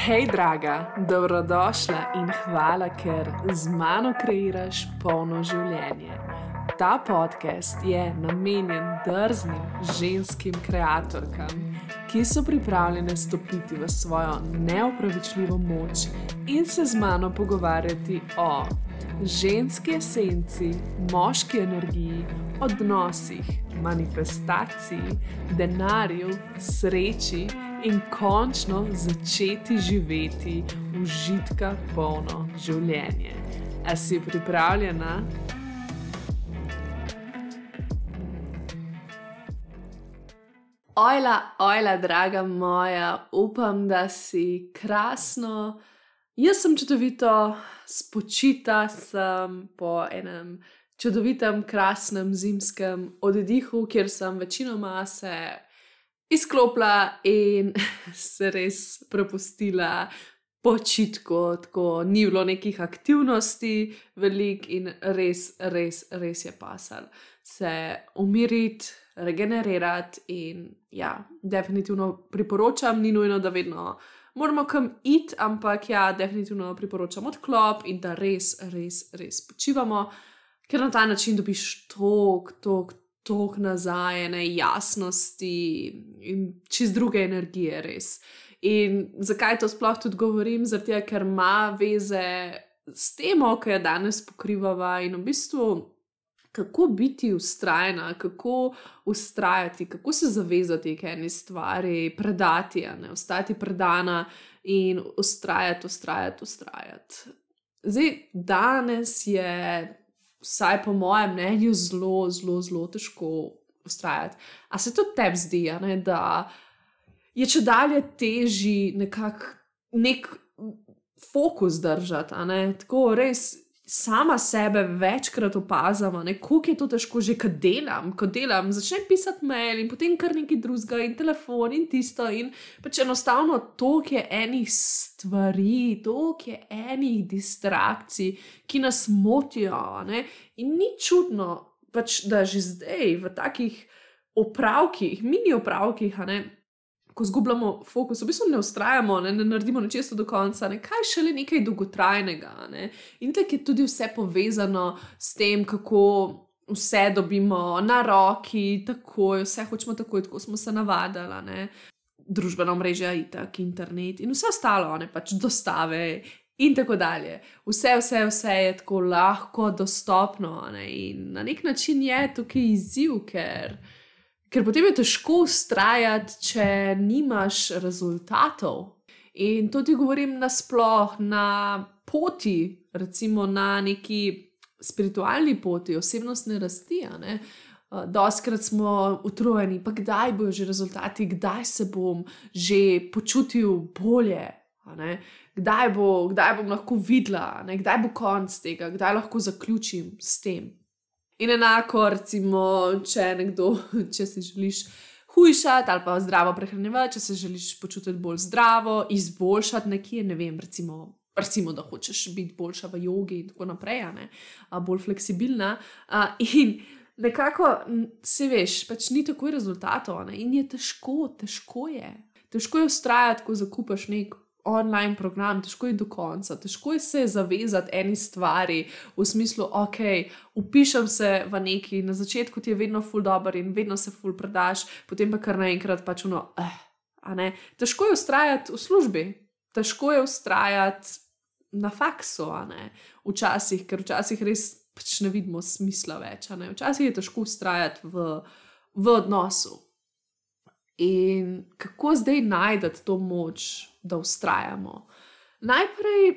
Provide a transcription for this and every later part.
Hej, draga, dobrodošla in hvala, ker z mano kreiraš polno življenje. Ta podcast je namenjen drznim ženskim ustvarjalkam, ki so pripravljene stopiti v svojo neopravičljivo moč in se z mano pogovarjati o ženski esenci, moški energiji, odnosih, manifestaciji, denarju, sreči in končno začeti živeti užitka polno življenje. A si pripravljena? Ojla, ojla, draga moja, upam, da si krasno. Jaz sem čudovito, spočita sem po enem čudovitem, krasnem zimskem oddihu, kjer sem večinoma se izklopila in se res prepustila počitku, tako ni bilo nekih aktivnosti, velik in res, res, res je pasal. Se umiriti, regenerirati in ja, definitivno priporočam, ni nujno, da vedno. Moramo kam iti, ampak ja, definitivno priporočam odklop in da res, res, res počivamo, ker na ta način dobiš tok, tok, tok nazaj, ne jasnosti in čez druge energije, res. In zakaj to sploh tudi govorim? Zato, ker ima veze s tem, ki jo danes pokrivava in v bistvu. Kako biti ustrajna, kako ustrajati, kako se zavezati k eni stvari, predati, ne, ostati predana in ustrajati, ustrajati, ustrajati. Zdaj, danes je vsaj po mojem mnenju, zelo, zelo, zelo težko ustrajati. A se to tebi zdi, ne, da je če dalje teži nekako nek fokus držati, tako res sama sebe večkrat opazam, kako je to težko, že kad delam, ko delam, začnem pisati mail in potem kar nekaj drugega, in telefon in tisto. In pač enostavno toliko je enih stvari, toliko je enih distrakcij, ki nas motijo. Ne? In ni čudno, pač, da že zdaj v takih opravkih, mini opravkih, ko zgubljamo fokus, v bistvu ne ustrajamo, ne, ne naredimo nečesa do konca, ne, kaj še le nekaj dolgotrajnega. Ne. In tako je tudi vse povezano s tem, kako vse dobimo na roki, tako vse hočemo takoj, tako smo se navadili. Družbeno mrežo, itak, internet in vse ostalo, ne pač dostave. In tako dalje. Vse, vse, vse je tako lahko dostopno. Ne? In na nek način je tukaj izziv, ker Ker potem je težko ustrajati, če nimaš rezultatov. In to ti govorim nasplošno na poti, recimo na neki spiritualni poti, osebnostne rasti. Doskrat smo utrujeni, pa kdaj bojo že rezultati, kdaj se bom že počutil bolje, kdaj, bo, kdaj bom lahko videla, kdaj bo konc tega, kdaj lahko zaključim s tem. In enako, recimo, če nekdo, če si želiš hujšati ali pa zdravo prehranjevati, če se želiš počutiti bolj zdravo, izboljšati nekje, ne vem, recimo, recimo da hočeš biti boljša v jogi in tako naprej, ne, bolj fleksibilna. In nekako, se veš, pač ni takoj rezultatov, ne, in je težko, težko je. Težko je ustrajati, ko zakupaš nek online program, težko je do konca, težko je se zavezati eni stvari v smislu, ok, upišem se v neki, na začetku ti je vedno full dobro in vedno se full predaš, potem pa kar naenkrat pač uno. Eh, težko je ustrajati v službi, težko je ustrajati na faksu, včasih, ker včasih res pač ne vidimo smisla več. Včasih je težko ustrajati v, v odnosu. In kako zdaj najdete to moč, da ustrajamo? Najprej,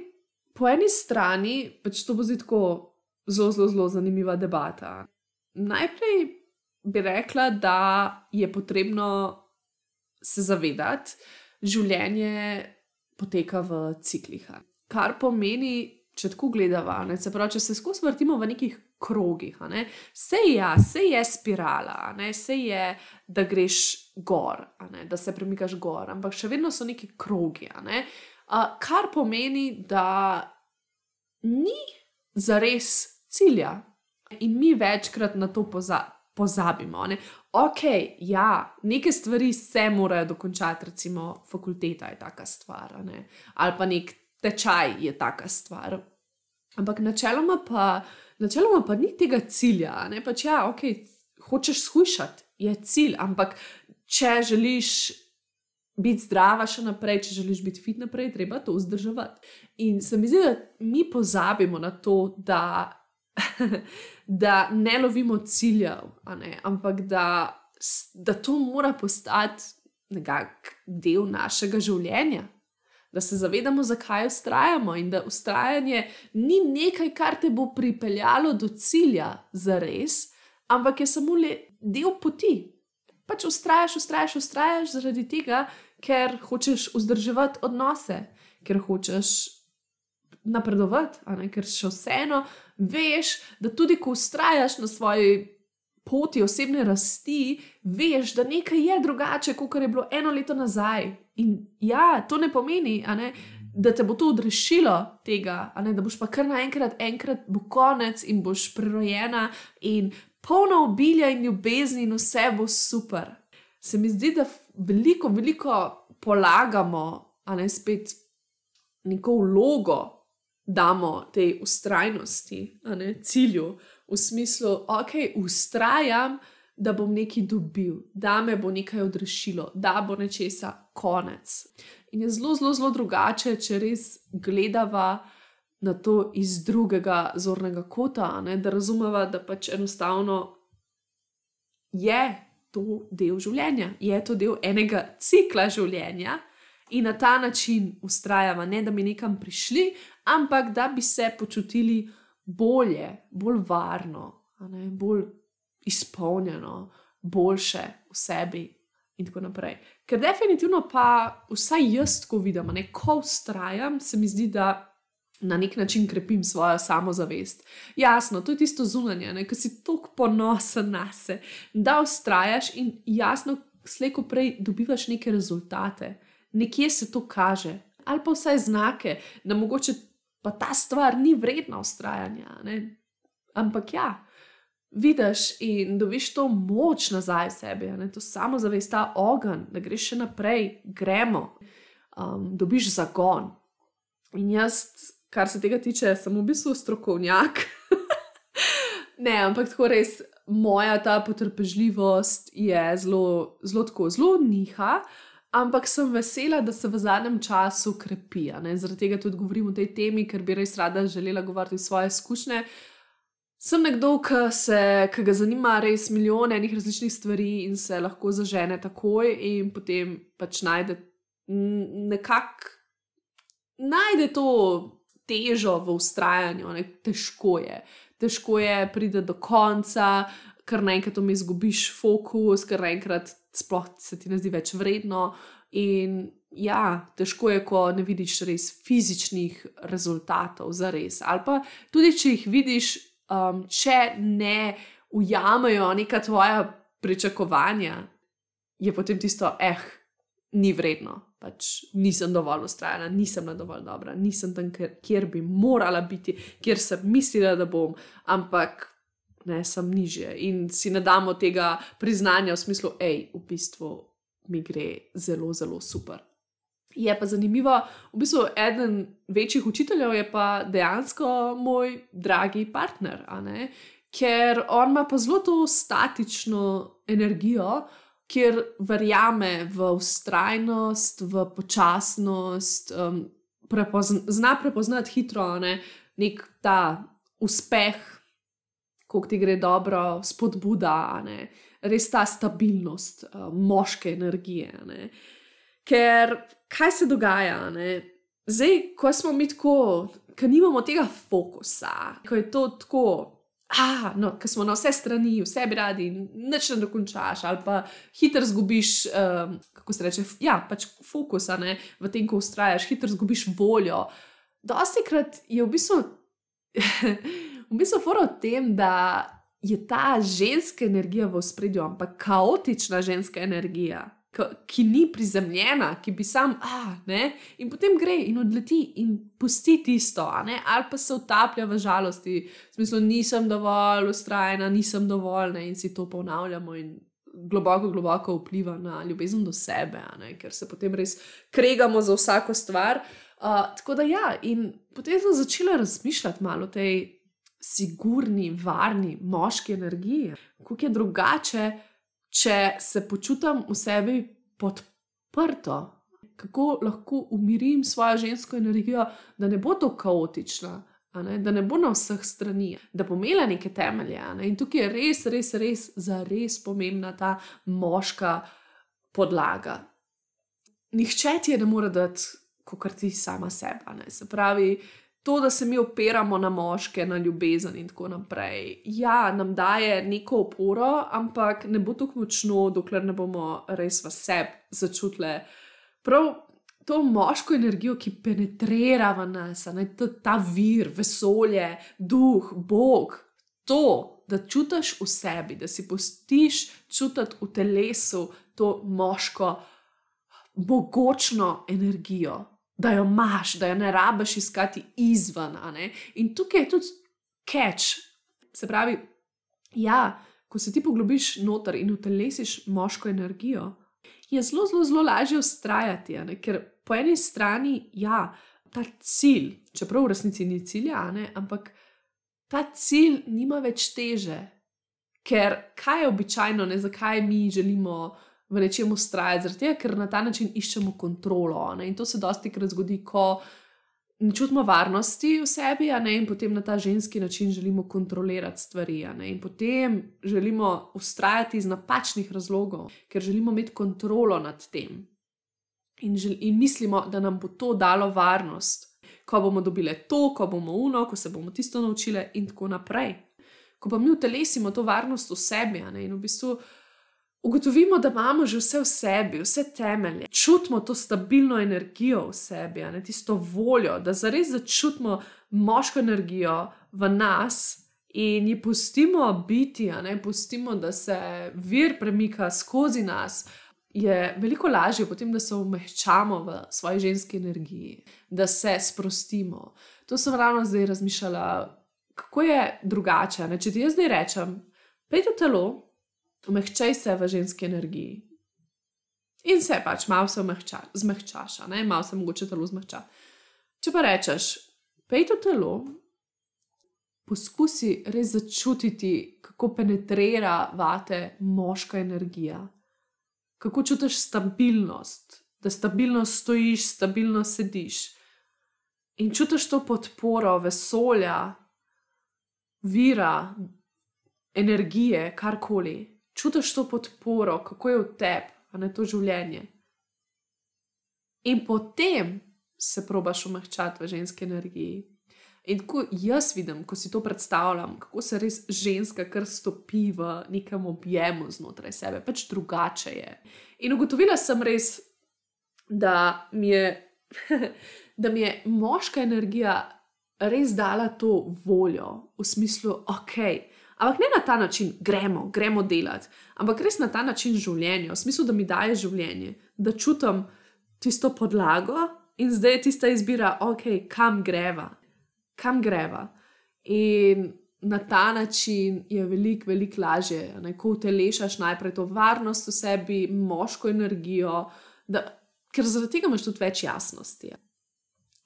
po eni strani, pač to bo zelo, zelo, zelo, zelo zanimiva debata. Najprej bi rekla, da je potrebno se zavedati, da življenje poteka v ciklih. Kar pomeni, če tako gledamo, se pravi, če se skozi vrtimo v nekih krogih. Vse je, vse je spirala, vse je, da greš gor, da se premikaš gor, ampak še vedno so neki krogi. Ne? Uh, kar pomeni, da ni za res cilja. In mi večkrat na to poza pozabimo. Ne? ok, ja, neke stvari se morajo dokončati, recimo fakulteta je taka stvar, ali pa nek tečaj je taka stvar. Ampak načeloma pa, načeloma pa ni tega cilja. Ne? Pač ja, ok, hočeš skušati, je cilj, ampak če želiš biti zdrava še naprej, če želiš biti fit naprej, treba to vzdrževati. In se mi zdi, da mi pozabimo na to, da da ne lovimo ciljev, ne? ampak da, da to mora postati nekak del našega življenja. Da se zavedamo, zakaj ustrajamo in da ustrajanje ni nekaj, kar te bo pripeljalo do cilja za res, ampak je samo le del poti. Pač ustrajaš, ustrajaš, ustrajaš zaradi tega, ker hočeš vzdrževati odnose, ker hočeš napredovati, ker še vseeno veš, da tudi ko ustrajaš na svoji poti osebne rasti, veš, da nekaj je drugače, kot je bilo eno leto nazaj. In ja, to ne pomeni, ne, da te bo to odrešilo tega, ne, da boš pa kar naenkrat, enkrat bo konec in boš prerojena in polna obilja in ljubezni, in vse bo super. Se mi zdi, da veliko, veliko polagamo, a ne spet neko vlogo damo tej ustrajnosti, ne, cilju, v smislu, ok, ustrajam, da bom nekaj dobil, da me bo nekaj odrešilo, da bo nečesa konec. In je zelo, zelo, zelo drugače, če res gledava na to iz drugega zornega kota, ne, da razumeva, da pač enostavno je to del življenja, je to del enega cikla življenja. In na ta način ustrajamo, ne da bi nekam prišli, ampak da bi se počutili bolje, bolj varno, ne, bolj izpolnjeno, boljše v sebi. In tako naprej. Ker definitivno pa vsaj jaz, ko vidim, ne, ko ustrajam, se mi zdi, da na nek način krepim svojo samozavest. Jasno, to je tisto zunanje, ki si tako ponosen na sebe, da ustrajaš in jasno, slejko prej dobivaš neke rezultate, nekje se to kaže, ali pa vsaj znake, da mogoče pa ta stvar ni vredna ustrajanja. Ne? Ampak ja, vidiš in dobiš to moč nazaj v sebi, ne? to samo zavest, ta ogen, da greš še naprej, gremo, um, dobiš zagon. In jaz, kar se tega tiče, sem v bistvu strokovnjak. ne, ampak tako res. Moja ta potrpežljivost je zelo, zelo, zelo niha, Ampak sem vesela, da se v zadnjem času krepi. Zaradi tega tudi govorim o tej temi, ker bi res rada želela govoriti svoje izkušnje. Sem nekdo, ki, se, ki ga zanima res milijone enih različnih stvari in se lahko zažene takoj, in potem pač najde nekako najde to težo v ustrajanju, ne? težko je. Težko je priti do konca, ker naenkrat mi izgubiš fokus, ker naenkrat sploh se ti ne zdi več vredno. In ja, težko je, ko ne vidiš res fizičnih rezultatov za res. Ali pa tudi, če jih vidiš, um, če ne ujamejo neka tvoja pričakovanja, je potem tisto, eh, ni vredno. Pač nisem dovolj ustrajna, nisem na dovolj dobra, nisem tam, kjer bi morala biti, kjer sem mislila, da bom, ampak ne, sem nižje in si ne damo tega priznanja v smislu, hej, v bistvu mi gre zelo, zelo super. Je pa zanimivo, v bistvu eden večjih učiteljev je pa dejansko moj dragi partner, ker on ima pa zelo to statično energijo, kjer verjame v ustrajnost, v počasnost, um, prepozna, zna prepoznati hitro ne, nek ta uspeh kako ti gre dobro, spodbuda, ne? res ta stabilnost uh, moške energije. Ne? Ker kaj se dogaja? Ne? Zdaj, ko smo mi tako, ki nimamo tega fokusa, ko je to tako. Ah, no, ker smo na vse strani, vse bi radi, noč ne dokončaš, ali pa hitro zgubiš, um, kako se reče, ja, pač fokus v tem, ko ustrajaš, hitro zgubiš voljo. Dosti krat je v bistvu v bistvu fora v tem, da je ta ženska energija v spredju, ampak kaotična ženska energija, ki ni prizemljena, ki bi sam, ah, ne, in potem gre in odleti in pusti tisto, ali pa se utaplja v žalosti, v smislu, nisem dovolj ustrajna, nisem dovolj, ne, in si to ponavljamo in globoko, globoko vpliva na ljubezen do sebe, ker se potem res kregamo za vsako stvar. Uh, tako da ja, in potem sem začela razmišljati malo o tej sigurni, varni, moški energiji. Kako je drugače, če se počutim v sebi podprto, kako lahko umirim svojo žensko energijo, da ne bo to kaotična. Ne? Da ne bo na vseh stranih, da bo imela neke temelje. Ne? In tukaj je res, res, res, za res pomembna ta moška podlaga. Nihče ti je ne more dati, kot ti sama sebe. Se pravi, to, da se mi opiramo na moške, na ljubezen in tako naprej. Ja, nam daje neko oporo, ampak ne bo tako močno, dokler ne bomo res v sebi začutili. Prav to moško energijo, ki penetrira v nas, ne, ta, ta vir, vesolje, duh, Bog, to, da čutiš v sebi, da si postiš čutiti v telesu to moško, bogočno energijo, da jo imaš, da jo ne rabiš iskati izven. In tukaj je tudi catch. Se pravi, ja, ko se ti poglobiš noter in utelesiš moško energijo, je zelo, zelo, zelo lažje ustrajati, ker po eni strani, ja, ta cilj, čeprav v resnici ni cilj, ampak ta cilj nima več teže. Ker kaj je običajno, ne, zakaj mi želimo v nečem ustrajati? Zato, ker na ta način iščemo kontrolo. Ne, in to se dosti krat zgodi, ko ne čutimo varnosti v sebi, ne, in potem na ta ženski način želimo kontrolirati stvari. Ne, in potem želimo ustrajati iz napačnih razlogov, ker želimo imeti kontrolo nad tem in, žel, in mislimo, da nam bo to dalo varnost, ko bomo dobili to, ko bomo uno, ko se bomo tisto naučili, in tako naprej. Ko pa mi utelesimo to varnost v sebi ne, in v bistvu ugotovimo, da imamo že vse v sebi, vse temelje, čutimo to stabilno energijo v sebi, ne, tisto voljo, da zares začutimo moško energijo v nas. In ji pustimo biti, ne pustimo, da se vir premika skozi nas, je veliko lažje potem, da se umehčamo v svoji ženski energiji, da se sprostimo. To sem ravno zdaj razmišljala, kako je drugače. Ne? Če ti jaz zdaj rečem, pej v telo, umehčaj se v ženski energiji. In se pač malo se umehča, zmehčaš, malo se mogoče telo zmehča. Če pa rečeš, pej v telo, poskusi res začutiti, kako penetrira vate moška energija kako čutiš stabilnost, da stabilno stojiš, stabilno sediš in čutiš to podporo vesolja, vira, energije, karkoli. Čutiš to podporo, kako je v tebi, a ne to življenje. In potem se probaš umehčati v ženski energiji. In ko jaz vidim, ko si to predstavljam, kako se res ženska kar stopi v nekem objemu znotraj sebe, pač drugače je. In ugotovila sem res, da mi je, da mi je moška energija res dala to voljo v smislu, ok. Ampak ne na ta način, gremo, gremo delati, ampak res na ta način življenja, v smislu, da mi daje življenje, da čutim tisto podlago in zdaj je tista izbira, ok, kam greva, kam greva. In na ta način je veliko, veliko lažje, ne? ko utelešaš najprej to varnost v sebi, moško energijo, da, ker zaradi tega imaš tudi več jasnosti.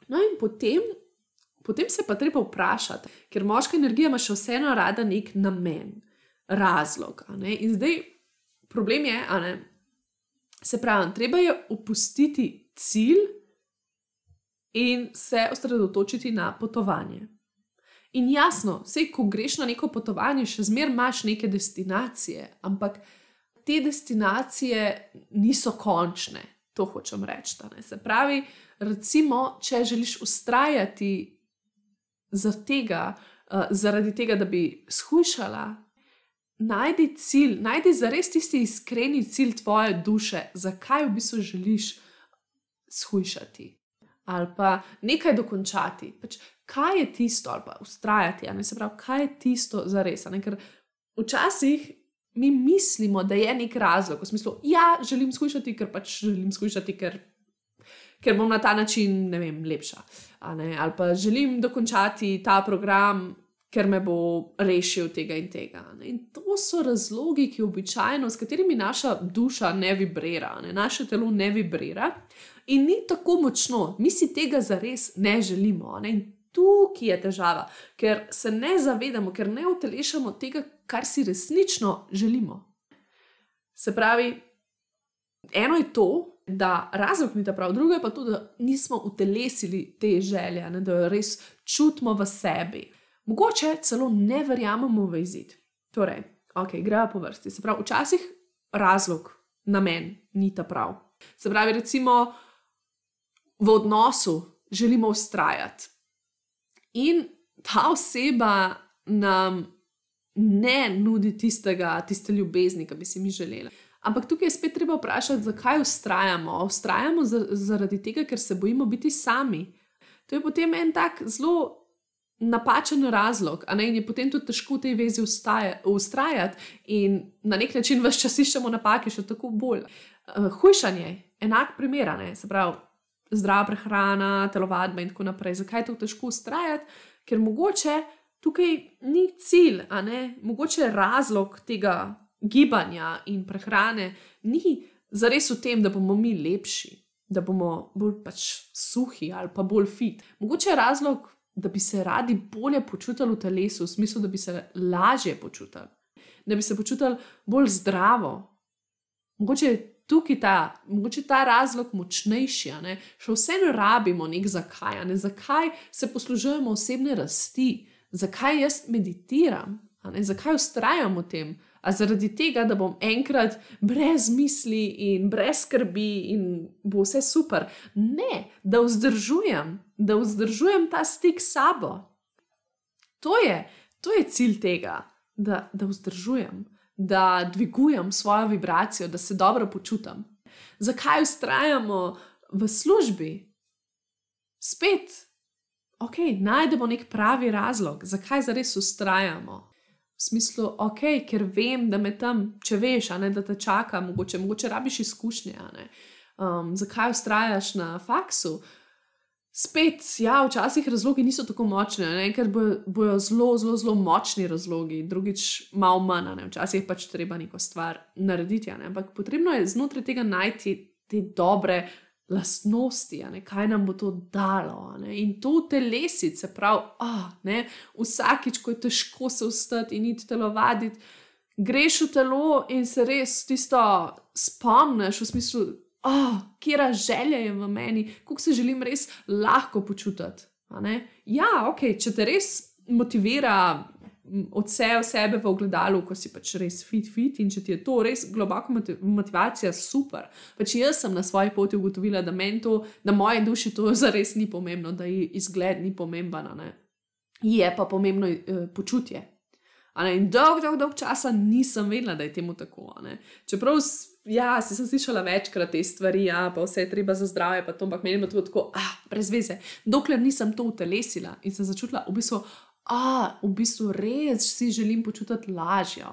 No, in potem, potem se pa treba vprašati, ker moška energija ima še vseeno rada nek namen, razlog. In zdaj problem je, ne, se pravi, treba je opustiti cilj in se osredotočiti na potovanje. In jasno, vse, ko greš na neko potovanje, še zmeraj imaš neke destinacije, ampak te destinacije niso končne, to hočem reči. Se pravi, recimo, če želiš ustrajati za tega, uh, zaradi tega, da bi shujšala, najdi cilj, najdi za res tisti iskreni cilj tvoje duše, zakaj v bistvu želiš shujšati ali pa nekaj dokončati. Pač, kaj je tisto, ali pa ustrajati, ali se pravi, kaj je tisto za res. Ker včasih mi mislimo, da je nek razlog, v smislu, ja, želim skušati, ker pač želim skušati, ker, ker bom na ta način vem, lepša. Ali pa želim dokončati ta program. ker me bo rešil tega in tega. Ne? In to so razlogi, ki običajno, s katerimi naša duša ne vibrira, ne? naše telo ne vibrira in ni tako močno, mi si tega zares ne želimo. Ne? In tukaj je težava, ker se ne zavedamo, ker ne utelešamo tega, kar si resnično želimo. Se pravi, eno je to, da razlog ni ta prav, drugo je pa to, da nismo utelesili te želje, ne, da jo res čutimo v sebi. Mogoče celo ne verjamemo v izid. Torej, ok, gremo po vrsti. Se pravi, včasih razlog, namen ni ta prav. Se pravi, recimo v odnosu želimo ustrajati in ta oseba nam ne nudi tistega, tiste ljubezni, ki bi si mi želeli. Ampak tukaj je spet treba vprašati, zakaj ustrajamo. Ustrajamo zaradi tega, ker se bojimo biti sami. To je potem en tak zelo napačen razlog, a in je potem tudi težko v tej vezi ustrajati in na nek način vse čas iščemo napake, še tako bolj. Uh, hujšanje, enak primer, se pravi, zdrava prehrana, telovadba in tako naprej. Zakaj je to težko ustrajati? Ker mogoče tukaj ni cilj, a ne mogoče razlog tega gibanja in prehrane ni zares v tem, da bomo mi lepši, da bomo bolj pač suhi ali pa bolj fit. Mogoče je razlog, da bi se radi bolje počutili v telesu, v smislu, da bi se lažje počutili, da bi se počutili bolj zdravo. Mogoče je tukaj ta, mogoče ta razlog močnejši, ne? še vseeno rabimo nek zakaj, ne? zakaj se poslužujemo osebne rasti, zakaj jaz meditiram, zakaj ustrajam v tem. A zaradi tega, da bom enkrat brez misli in brez skrbi in bo vse super. Ne, da vzdržujem, da vzdržujem ta stik s sabo. To je, to je cilj tega, da, da vzdržujem, da dvigujem svojo vibracijo, da se dobro počutim. Zakaj ustrajamo v službi? Spet, ok, najdemo nek pravi razlog, zakaj zares ustrajamo v smislu, ok, ker vem, da me tam, če veš, ne, da te čaka, mogoče, mogoče rabiš izkušnje. Um, zakaj ustrajaš na faksu? Spet, ja, včasih razlogi niso tako močni, ne, ker bojo, bojo zelo, zelo, zelo močni razlogi, drugič malo manj, ne, včasih pač treba neko stvar narediti. Ne, ampak potrebno je znotraj tega najti te dobre lastnosti, kaj nam bo to dalo. In to telesi, se pravi, oh, vsakič, ko je težko se ustati in iti telovaditi, greš v telo in se res tisto spomniš, v smislu, oh, kje želja je v meni, kako se želim res lahko počutiti. Ja, ok, če te res motivira od vse sebe v ogledalu, ko si pač res fit, fit in če ti je to res globoko motivacija, super. Pač jaz sem na svoji poti ugotovila, da meni to, da moje duši to zares ni pomembno, da ji izgled ni pomemben, je pa pomembno uh, počutje. In dolg, dolg, dolg časa nisem vedela, da je temu tako. Čeprav, ja, si sem slišala večkrat te stvari, ja, pa vse je treba za zdravje, pa to, ampak meni je to tako, ah, brez veze. Dokler nisem to utelesila in sem začutila v bistvu a v bistvu res si želim počutiti lažje,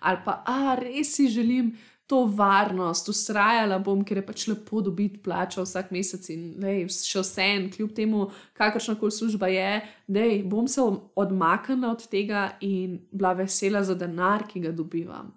ali pa a res si želim to varnost, ustrajala bom, ker je pač lepo dobiti plačo vsak mesec in lej, še vse en, kljub temu, kakršna koli služba je, da bom se odmaknila od tega in bila vesela za denar, ki ga dobivam.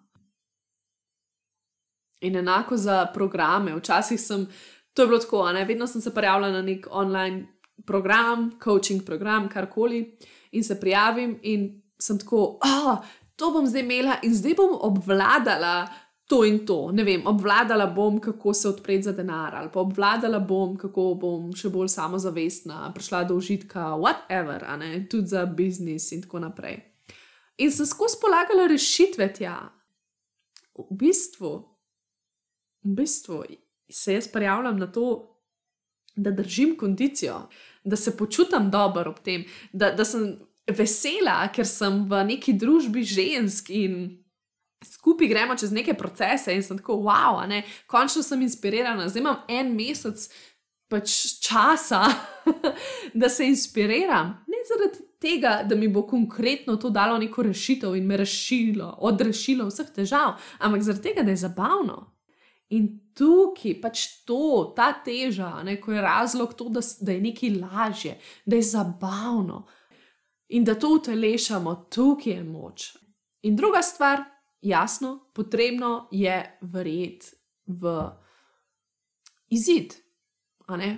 In enako za programe, včasih sem. To je bilo tako, ne? vedno sem se prijavljala na nek online program, coaching program, karkoli in se prijavim, in sem tako, ah, to bom zdaj imela in zdaj bom obvladala to in to. Ne vem, obvladala bom, kako se odpreti za denar, ali pa obvladala bom, kako bom še bolj samozavestna, prišla do užitka, whatever, tudi za biznis in tako naprej. In sem skozi polagala rešitve tja. V bistvu, v bistvu se jaz prijavljam na to, da držim kondicijo, da se počutam dobro ob tem, da, da sem vesela, ker sem v neki družbi žensk in skupaj gremo čez neke procese in sem tako, wow, ne? končno sem inspirirana, zdaj imam en mesec pač časa, da se inspiriram. Ne zaradi tega, da mi bo konkretno to dalo neko rešitev in me rešilo, odrešilo vseh težav, ampak zaradi tega, da je zabavno. In tukaj pač to, ta teža, ne, ko je razlog to, da, da je nekaj lažje, da je zabavno. in da to utelešamo, tukaj je moč. In druga stvar, jasno, potrebno je verjeti v izid.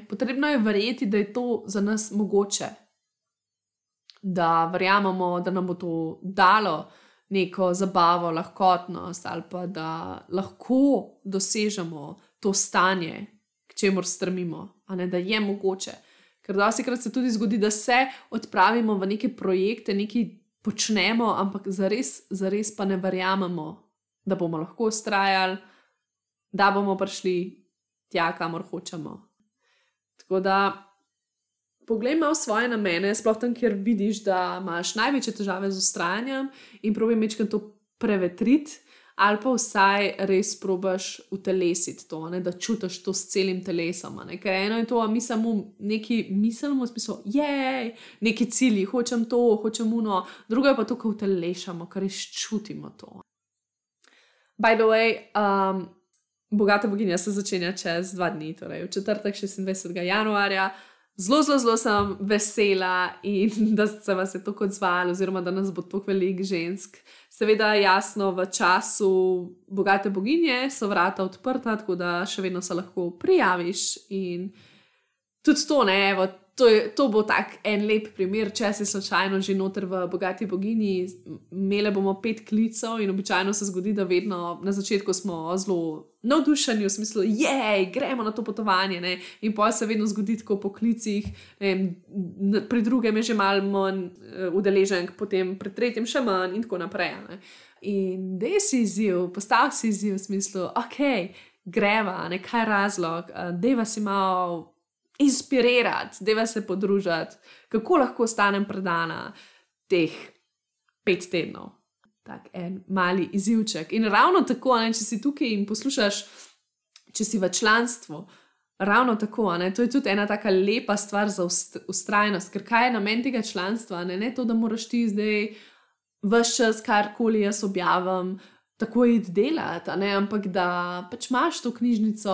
Potrebno je verjeti, da je to za nas mogoče, da verjamemo, da nam bo to dalo neko zabavo, lahkotnost ali pa da lahko dosežemo to stanje, k čemu strmimo, da je mogoče. Ker dosti krat se tudi zgodi, da se odpravimo v neke projekte, nekaj počnemo, ampak zares, zares pa ne verjamemo, da bomo lahko ustrajali, da bomo prišli tja, kamor hočemo. Tako da, poglej malo svoje namene, sploh tam, kjer vidiš, da imaš največje težave z ustrajanjem in probi mečkaj to prevetriti ali pa vsaj res probaš utelesiti to, ne, da čutiš to s celim telesom. Ne. Ker eno je to, a mi samo neki mislimo, smisel, je, neki cilji, hočem to, hočem uno, drugo je pa to, ko utelešamo, ker res čutimo to. By the way, um, bogata boginja se začenja čez dva dni, torej v četrtek, 26. januarja. Zelo, zelo, zelo sem vesela, in da se vas je tako odzval, oziroma da nas bo tako veliko žensk. Seveda, jasno, v času bogate boginje so vrata odprta, tako da še vedno se lahko prijaviš. In tudi to, ne, evo, to, je, to bo tak en lep primer, če si slučajno že noter v bogati bogini. Imeli bomo pet klicev in običajno se zgodi, da vedno na začetku smo zelo navdušeni, v smislu, jej, gremo na to potovanje. Ne? In pa se vedno zgodi tako po klicih, ne, pri drugem je že malo manj uh, udeležen, potem pri tretjem še manj in tako naprej. Ne? In da si izziv, postav si izziv v smislu, ok, greva, ne kaj razlog, uh, deva si malo inspirirati, da se podružiti, kako lahko ostanem predana teh pet tednov. Tak en mali izivček. In ravno tako, ne, če si tukaj in poslušaš, če si v članstvu, ravno tako, ne, to je tudi ena tako lepa stvar za ustrajnost, ker kaj je namen tega članstva? Ne, ne to, da moraš ti zdaj vse čas, karkoli jaz objavim, tako id delati, ne, ampak da pač imaš to knjižnico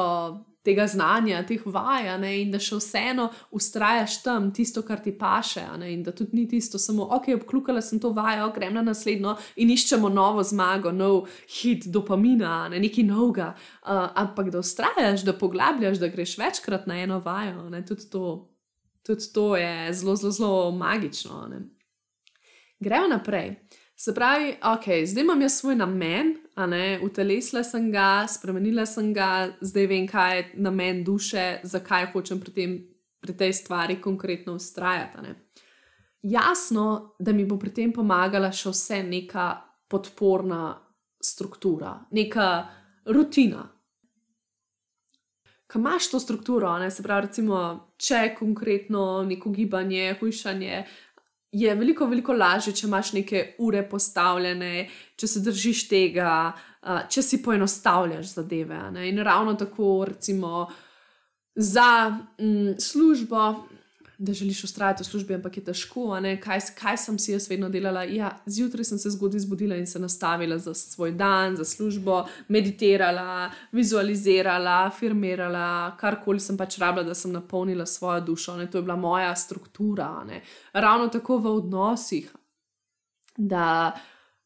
tega znanja, teh vaj, in da še vseeno ustrajaš tam, tisto, kar ti paše, in da tudi ni tisto, samo ok, obklukala sem to vajo, grem na naslednjo in iščemo novo zmago, nov hit dopamina, ne nekaj novega. Uh, ampak da ustrajaš, da poglabljaš, da greš večkrat na eno vajo, ne, tudi, to, tudi to je zelo, zelo, zelo magično. Ne. Gremo naprej. Se pravi, ok, zdaj imam jaz svoj namen, utelesila sem ga, spremenila sem ga, zdaj vem, kaj je namen duše, zakaj hočem pri, tem, pri tej stvari konkretno ustrajati. Jasno, da mi bo pri tem pomagala še vse neka podporna struktura, neka rutina. Kaj imaš to strukturo, ne? se pravi, recimo, če je konkretno neko gibanje, hujšanje, je veliko, veliko lažje, če imaš neke ure postavljene, če se držiš tega, če si poenostavljaš zadeve. In ravno tako, recimo, za mm, službo, da želiš ustrajati v službi, ampak je težko. Kaj, kaj sem si jaz vedno delala? Ja, zjutraj sem se zgodaj zbudila in se nastavila za svoj dan, za službo, meditirala, vizualizirala, afirmirala, karkoli sem pač rabila, da sem napolnila svojo dušo. Ne? To je bila moja struktura. Ne? Ravno tako v odnosih. Da,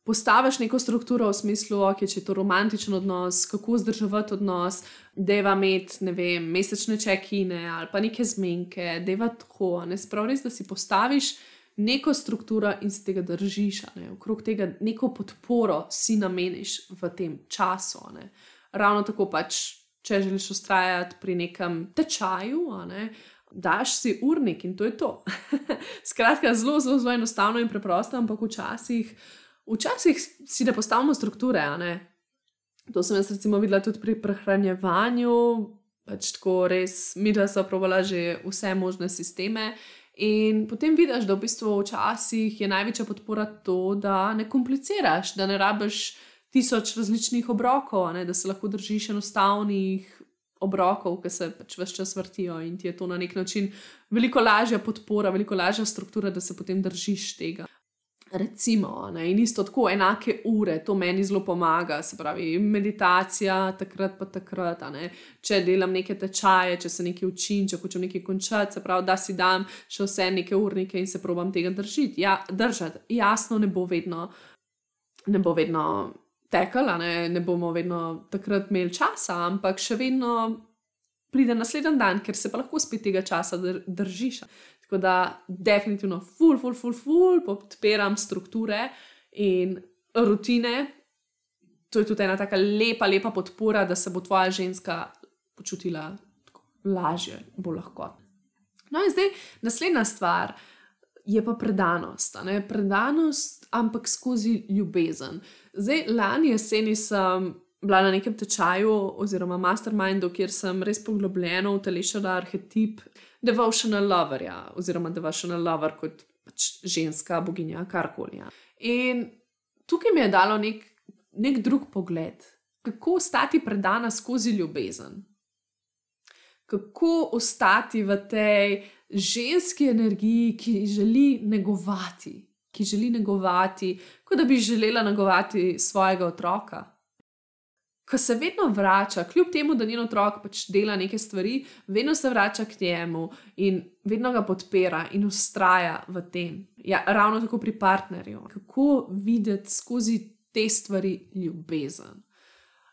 postaviš neko strukturo v smislu, okay, če je to romantičen odnos, kako vzdrževati odnos, da je vam imeti, ne vem, mesečne čekine ali pa neke zmenke, da je vam tako. Ne spravi res, da si postaviš neko strukturo in se tega držiš, ne? okrog tega neko podporo si nameniš v tem času. Ne? Ravno tako pač, če želiš ustrajati pri nekem tečaju. Ne? Daš si urnik in to je to. Skratka, zelo, zelo, zelo enostavno in preprosto, ampak včasih včasih si ne postavimo strukture. Ne? To sem jaz recimo videla tudi pri prehranjevanju, pač tako res, mi da so provala že vse možne sisteme. In potem vidiš, da v bistvu včasih je največja podpora to, da ne kompliciraš, da ne rabiš tisoč različnih obrokov, ne? da se lahko držiš enostavnih obrokov, ki se pač vse čas vrtijo in ti je to na nek način veliko lažja podpora, veliko lažja struktura, da se potem držiš tega. Recimo, ne, in isto tako enake ure, to meni zelo pomaga, se pravi, meditacija, takrat pa takrat. Če delam neke tečaje, če se nekaj učim, če hočem nekaj končati, se pravi, da si dam še vse neke urnike in se probam tega držiti. Ja, držati. Jasno, ne bo vedno, ne bo vedno tekala, ne, ne bomo vedno takrat imeli časa, ampak še vedno pride naslednji dan, ker se pa lahko spet tega časa držiš. Tako da, definitivno, ful, ful, ful, ful, podpiram strukture in rutine. To je tudi ena tako lepa, lepa podpora, da se bo tvoja ženska počutila lažje, bolj lahko. No, in zdaj naslednja stvar je pa predanost. Predanost, ampak skozi ljubezen. Zdaj, lani jeseni sem bila na nekem tečaju oziroma mastermindu, kjer sem res poglobljeno utelešala arhetip devotional loverja oziroma devotional lover kot pač ženska, boginja, karkoli. Ja. In tukaj mi je dalo nek, nek drug pogled, kako ostati predana skozi ljubezen. Kako ostati v tej ženski energiji, ki želi negovati, ki želi negovati, kot da bi želela negovati svojega otroka ki se vedno vrača, kljub temu, da njen otrok pač dela neke stvari, vedno se vrača k njemu in vedno ga podpira in ustraja v tem. Ja, ravno tako pri partnerju. Kako videti skozi te stvari ljubezen.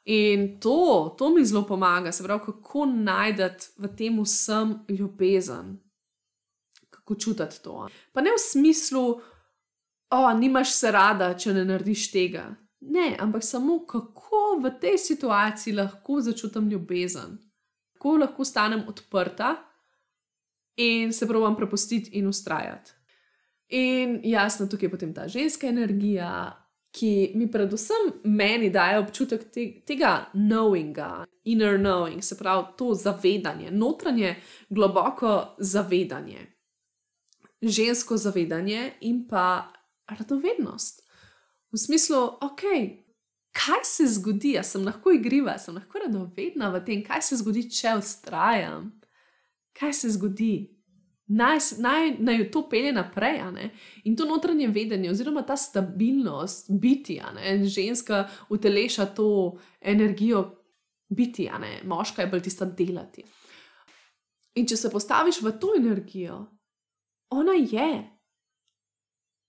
In to, to mi zelo pomaga, se pravi, kako najdete v tem vsem ljubezen, kako čutiti to. Pa ne v smislu, da oh, nimaš se rada, če ne narediš tega. Ne, ampak samo kako v tej situaciji lahko začutim ljubezen, kako lahko stanem odprta in se pravim prepustiti in ustrajati. In jasno, tukaj je potem ta ženska energija, ki mi predvsem meni daje občutek te, tega knowinga, inner knowing, se pravi to zavedanje, notranje, globoko zavedanje, žensko zavedanje in pa radovednost. V smislu, ok, kaj se zgodi, da sem lahko igriva, sem lahko radovedna v tem, kaj se zgodi, če ustrajam, kaj se zgodi. Naj, naj, naj to pelje naprej. In to notranje vedenje, oziroma ta stabilnost biti, ženska uteleša to energijo biti, moška je bolj tista delati. In če se postaviš v to energijo, ona je.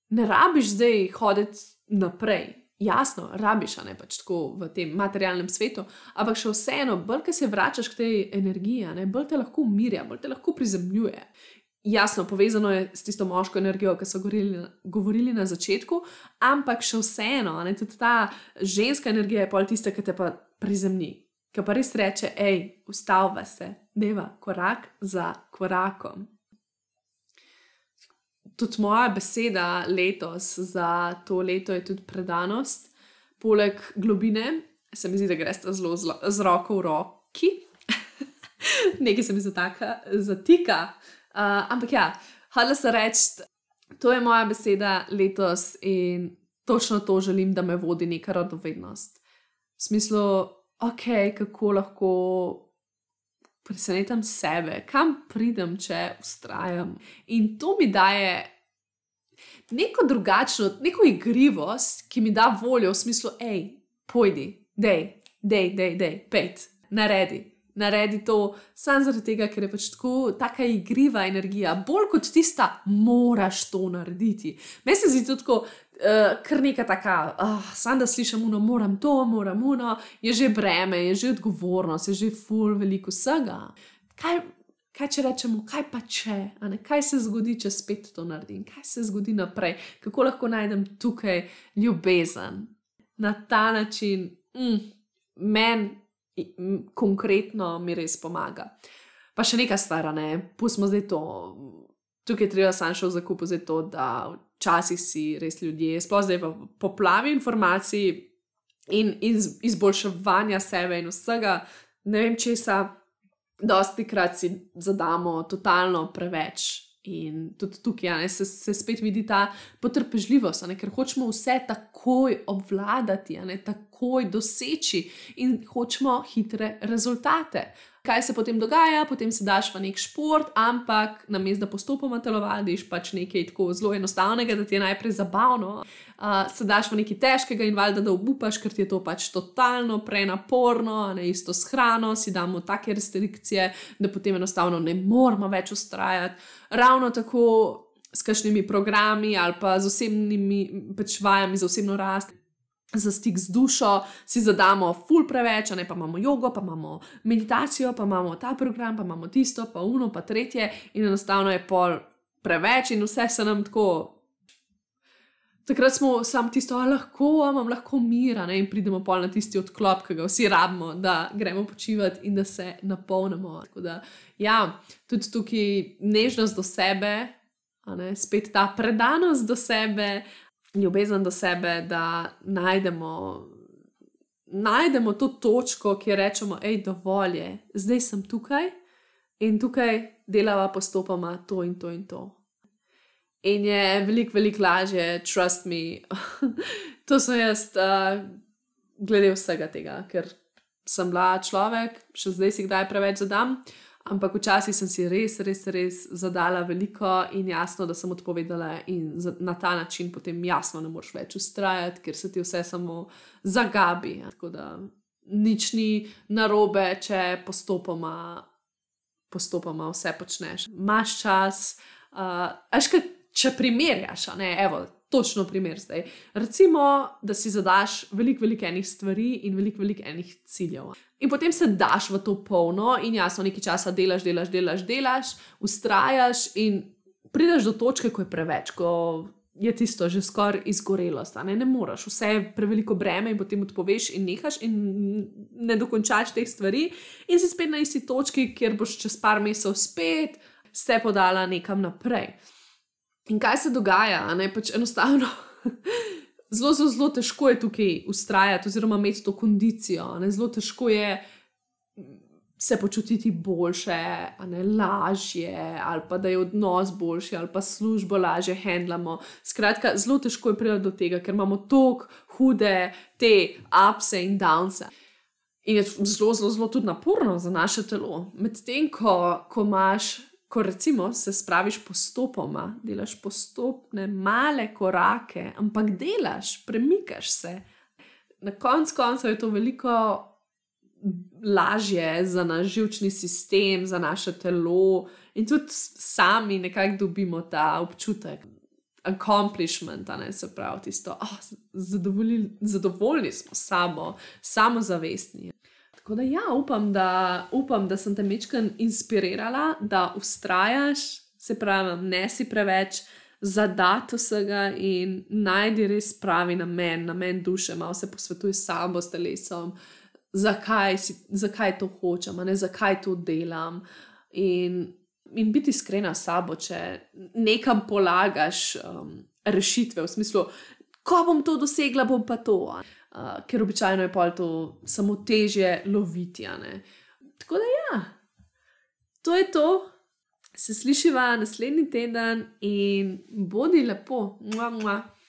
Ne rabiš zdaj hoditi naprej. Jasno, rabiš, ne pač tako v tem materialnem svetu, ampak še vseeno, bolj ko se vračaš k tej energiji, ne, bolj te lahko umirja, bolj te lahko prizemljuje. Jasno, povezano je s tisto moško energijo, ki so govorili, govorili na začetku, ampak še vseeno, ne, tudi ta ženska energija je pol tista, ki te pa prizemlji, ki pa res reče: hej, ustavva se, deva korak za korakom tudi moja beseda letos za to leto je tudi predanost. Poleg globine, se mi zdi, da greš zelo z roko v roki, nekaj se mi zatika. Uh, ampak ja, hodila sem reči, to je moja beseda letos in točno to želim, da me vodi neka radovednost. V smislu, ok, kako lahko presenetim sebe, kam pridem, če ustrajam. In to mi daje neko drugačno, neko igrivost, ki mi da voljo v smislu, hej, pojdi, dej, dej, dej, dej, pet, naredi. Naredi to samo zaradi tega, ker je pač tako, tako igriva energija, bolj kot tista, moraš to narediti. Meni se zdi tako, uh, kar neka taka, uh, samo da slišim, no, moram to, moram uno, je že breme, je že odgovornost, je že ful, veliko vsega. Kaj, kaj če rečemo, kaj pa če, kaj se zgodi, če spet to naredim, kaj se zgodi naprej, kako lahko najdem tukaj ljubezen. Na ta način, mm, meni konkretno mi res pomaga. Pa še nekaj stvar, ne, pustimo zdaj to. Tukaj je treba zakupu za to, da včasih si res ljudje, sploh zdaj v poplavi informacij in iz, izboljševanja sebe in vsega, ne vem česa, dosti krat si zadamo totalno preveč. In tudi tukaj ne, se, se spet vidi ta potrpežljivost, ne, ker hočemo vse takoj obvladati, ne, takoj doseči in hočemo hitre rezultate. Kaj se potem dogaja, potem se daš v nek šport, ampak namesto da postopoma telovadiš, pač nekaj tako zelo enostavnega, da ti je najprej zabavno, uh, se daš v nekaj težkega in valjda, da obupaš, ker ti je to pač totalno prenaporno, ne isto s hrano, si damo take restrikcije, da potem enostavno ne moramo več ustrajati. Ravno tako. S kakšnimi programi ali pa z osebnimi pač vajami za osebno rast, za stik z dušo, si zadamo ful preveč, ne pa imamo jogo, pa imamo meditacijo, pa imamo ta program, pa imamo tisto, pa uno, pa tretje, in enostavno je pol preveč, in vse se nam tako. Takrat smo sam tisto, a lahko, a imam lahko mira, ne? in pridemo pol na tisti odklop, ki ga vsi rabimo, da gremo počivati in da se napolnimo. Da, ja, tudi tukaj nežnost do sebe, spet ta predanost do sebe, ljubezen do sebe, da najdemo, najdemo to točko, kjer rečemo, dovolj je, zdaj sem tukaj in tukaj delava postopoma to in to in to. In je veliko, veliko lažje, trust me, to sem jaz, uh, glede vsega tega, ker sem bila človek, še zdaj si kdaj preveč zadam. Ampak včasih sem si res, res, res zadala veliko in jasno, da sem odpovedala, in na ta način potem jasno ne moreš več ustrajati, ker se ti vse samo zagabi. Tako da nič ni narobe, če postopoma, postopoma vse počneš. Máš čas, uh, ajška, če primerjaš, ne, evo. Točno primer zdaj. Recimo, da si zadaš veliko, veliko enih stvari in veliko, veliko enih ciljev. In potem se daš v to polno, in jasno, nekaj časa delaš, delaš, delaš, delaš, ustrajaš, in prideš do točke, ko je preveč, ko je tisto že skoraj izgorelost. Ne? ne moreš, vse je preveliko breme, in potem odpoveš in nehaš, in ne dokončaš teh stvari, in si spet na isti točki, kjer boš čez par mesecev spet se podala nekam naprej. In kaj se dogaja, ne pač enostavno zelo, zelo, zelo težko je tukaj ustrajati, oziroma imeti to kondicijo. Ne? Zelo težko je se počutiti boljše, ne lažje, ali pa da je odnos boljši, ali pa službo lažje handlamo. Skratka, zelo težko je priti do tega, ker imamo tako hude te ups in downs. In je zelo, zelo, zelo tudi naporno za naše telo. Medtem ko, ko imaš ko recimo se spraviš postopoma, delaš postopne, male korake, ampak delaš, premikaš se. Na koncu koncev je to veliko lažje za naš živčni sistem, za naše telo, in tudi sami nekako dobimo ta občutek. Accomplishment, ne se pravi, tisto, oh, zadovoljni, zadovoljni smo s sabo, samozavestni. Tako da, ja, upam, da, upam, da sem te mečken inspirirala, da ustrajaš, se pravi, ne si preveč zadat vsega in najdi res pravi namen, namen duše, malo se posvetuj sabo, s telesom, zakaj, si, zakaj to hočem, ne zakaj to delam. In, in biti iskrena s sabo, če nekam polagaš um, rešitve, v smislu, ko bom to dosegla, bom pa to ker običajno je pol to samo težje loviti. Tako da ja, to je to. Se slišiva naslednji teden in bodi lepo, mua.